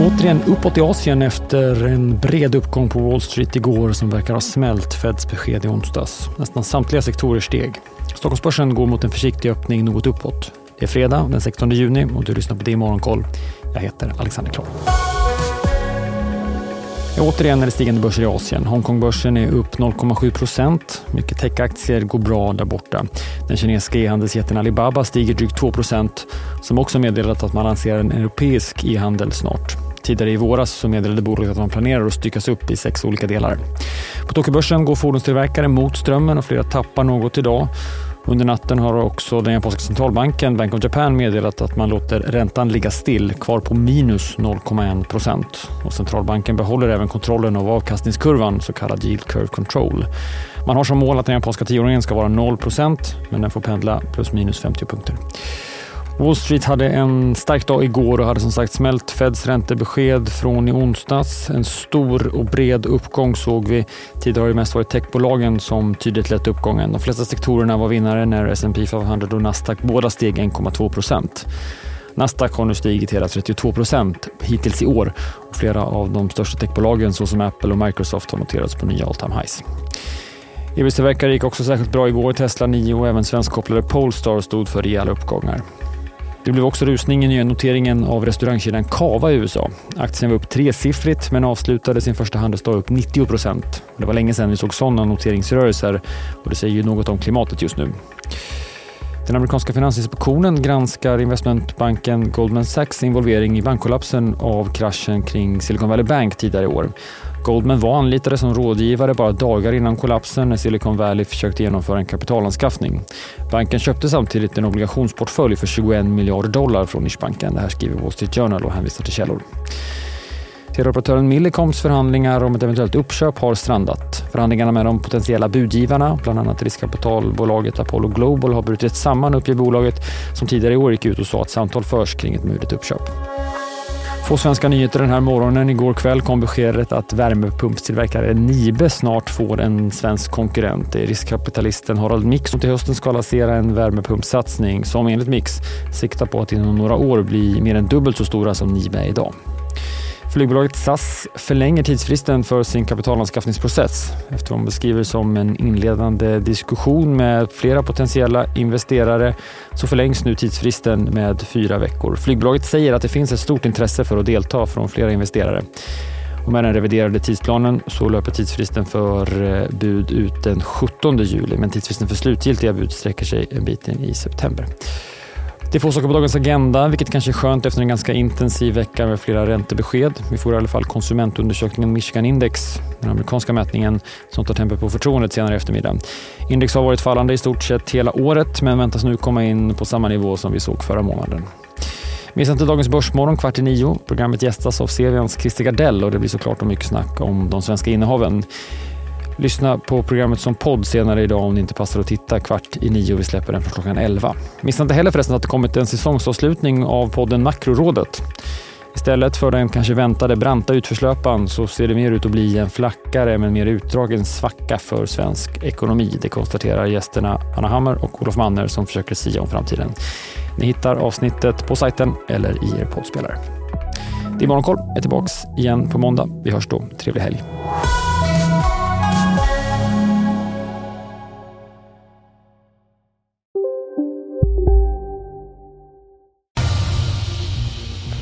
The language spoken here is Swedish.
Återigen uppåt i Asien efter en bred uppgång på Wall Street igår som verkar ha smält Feds besked i onsdags. Nästan samtliga sektorer steg. Stockholmsbörsen går mot en försiktig öppning något uppåt. Det är fredag den 16 juni och du lyssnar på det i Morgonkoll. Jag heter Alexander Klar. Återigen är det stigande börser i Asien. Hongkongbörsen är upp 0,7 procent. Mycket techaktier går bra där borta. Den kinesiska e-handelsjätten Alibaba stiger drygt 2 procent som också meddelat att man lanserar en europeisk e-handel snart. Tidigare i våras så meddelade bolaget att man planerar att styckas upp i sex olika delar. På Tokyobörsen går fordonstillverkare mot strömmen och flera tappar något idag. Under natten har också den japanska centralbanken Bank of Japan meddelat att man låter räntan ligga still, kvar på minus 0,1 procent. Centralbanken behåller även kontrollen av avkastningskurvan, så kallad yield curve control. Man har som mål att den japanska tioåringen ska vara 0 procent, men den får pendla plus minus 50 punkter. Wall Street hade en stark dag igår och hade som sagt smält Feds räntebesked från i onsdags. En stor och bred uppgång såg vi. Tidigare har det mest varit techbolagen som tydligt lett uppgången. De flesta sektorerna var vinnare när S&P 500 och Nasdaq båda steg 1,2 procent. Nasdaq har nu stigit hela 32 procent hittills i år och flera av de största techbolagen såsom Apple och Microsoft har noterats på nya all time highs. EBC-verkare gick också särskilt bra igår. Tesla, 9 och även svenskkopplade Polestar stod för rejäla uppgångar. Det blev också rusning i nya noteringen av restaurangkedjan Cava i USA. Aktien var upp tresiffrigt men avslutade sin första handelsdag upp 90 procent. Det var länge sedan vi såg sådana noteringsrörelser och det säger ju något om klimatet just nu. Den amerikanska finansinspektionen granskar investmentbanken Goldman Sachs involvering i bankkollapsen av kraschen kring Silicon Valley Bank tidigare i år. Goldman var anlitade som rådgivare bara dagar innan kollapsen när Silicon Valley försökte genomföra en kapitalanskaffning. Banken köpte samtidigt en obligationsportfölj för 21 miljarder dollar från nischbanken. Det här skriver Wall Street Journal och hänvisar till källor. Teleoperatören Millicoms förhandlingar om ett eventuellt uppköp har strandat. Förhandlingarna med de potentiella budgivarna, bland annat riskkapitalbolaget Apollo Global, har brutit samman uppger bolaget som tidigare i år gick ut och sa att samtal förs kring ett möjligt uppköp. Få svenska nyheter den här morgonen. Igår kväll kom beskedet att värmepumpstillverkare Nibe snart får en svensk konkurrent. Det är riskkapitalisten Harald Mix som till hösten ska lansera en värmepumpsatsning som enligt Mix siktar på att inom några år bli mer än dubbelt så stora som Nibe är idag. Flygbolaget SAS förlänger tidsfristen för sin kapitalanskaffningsprocess efter vad man beskriver som en inledande diskussion med flera potentiella investerare så förlängs nu tidsfristen med fyra veckor. Flygbolaget säger att det finns ett stort intresse för att delta från flera investerare. Och med den reviderade tidsplanen så löper tidsfristen för eh, bud ut den 17 juli men tidsfristen för slutgiltiga bud sträcker sig en bit in i september. Det är få saker på dagens agenda, vilket kanske är skönt efter en ganska intensiv vecka med flera räntebesked. Vi får i alla fall konsumentundersökningen Michigan Index, den amerikanska mätningen som tar tempen på förtroendet senare i eftermiddag. Index har varit fallande i stort sett hela året, men väntas nu komma in på samma nivå som vi såg förra månaden. Missa inte dagens Börsmorgon kvart i nio. Programmet gästas av CVNs Christer Gardell och det blir såklart mycket snack om de svenska innehaven. Lyssna på programmet som podd senare idag om det inte passar att titta kvart i nio. Vi släpper den från klockan 11. Missa inte heller förresten att det kommit en säsongsavslutning av podden Makrorådet. Istället för den kanske väntade branta utförslöpan så ser det mer ut att bli en flackare men mer utdragen svacka för svensk ekonomi. Det konstaterar gästerna Anna Hammer och Olof Manner som försöker sia om framtiden. Ni hittar avsnittet på sajten eller i er poddspelare. Det är Morgonkoll är tillbaks igen på måndag. Vi hörs då. Trevlig helg.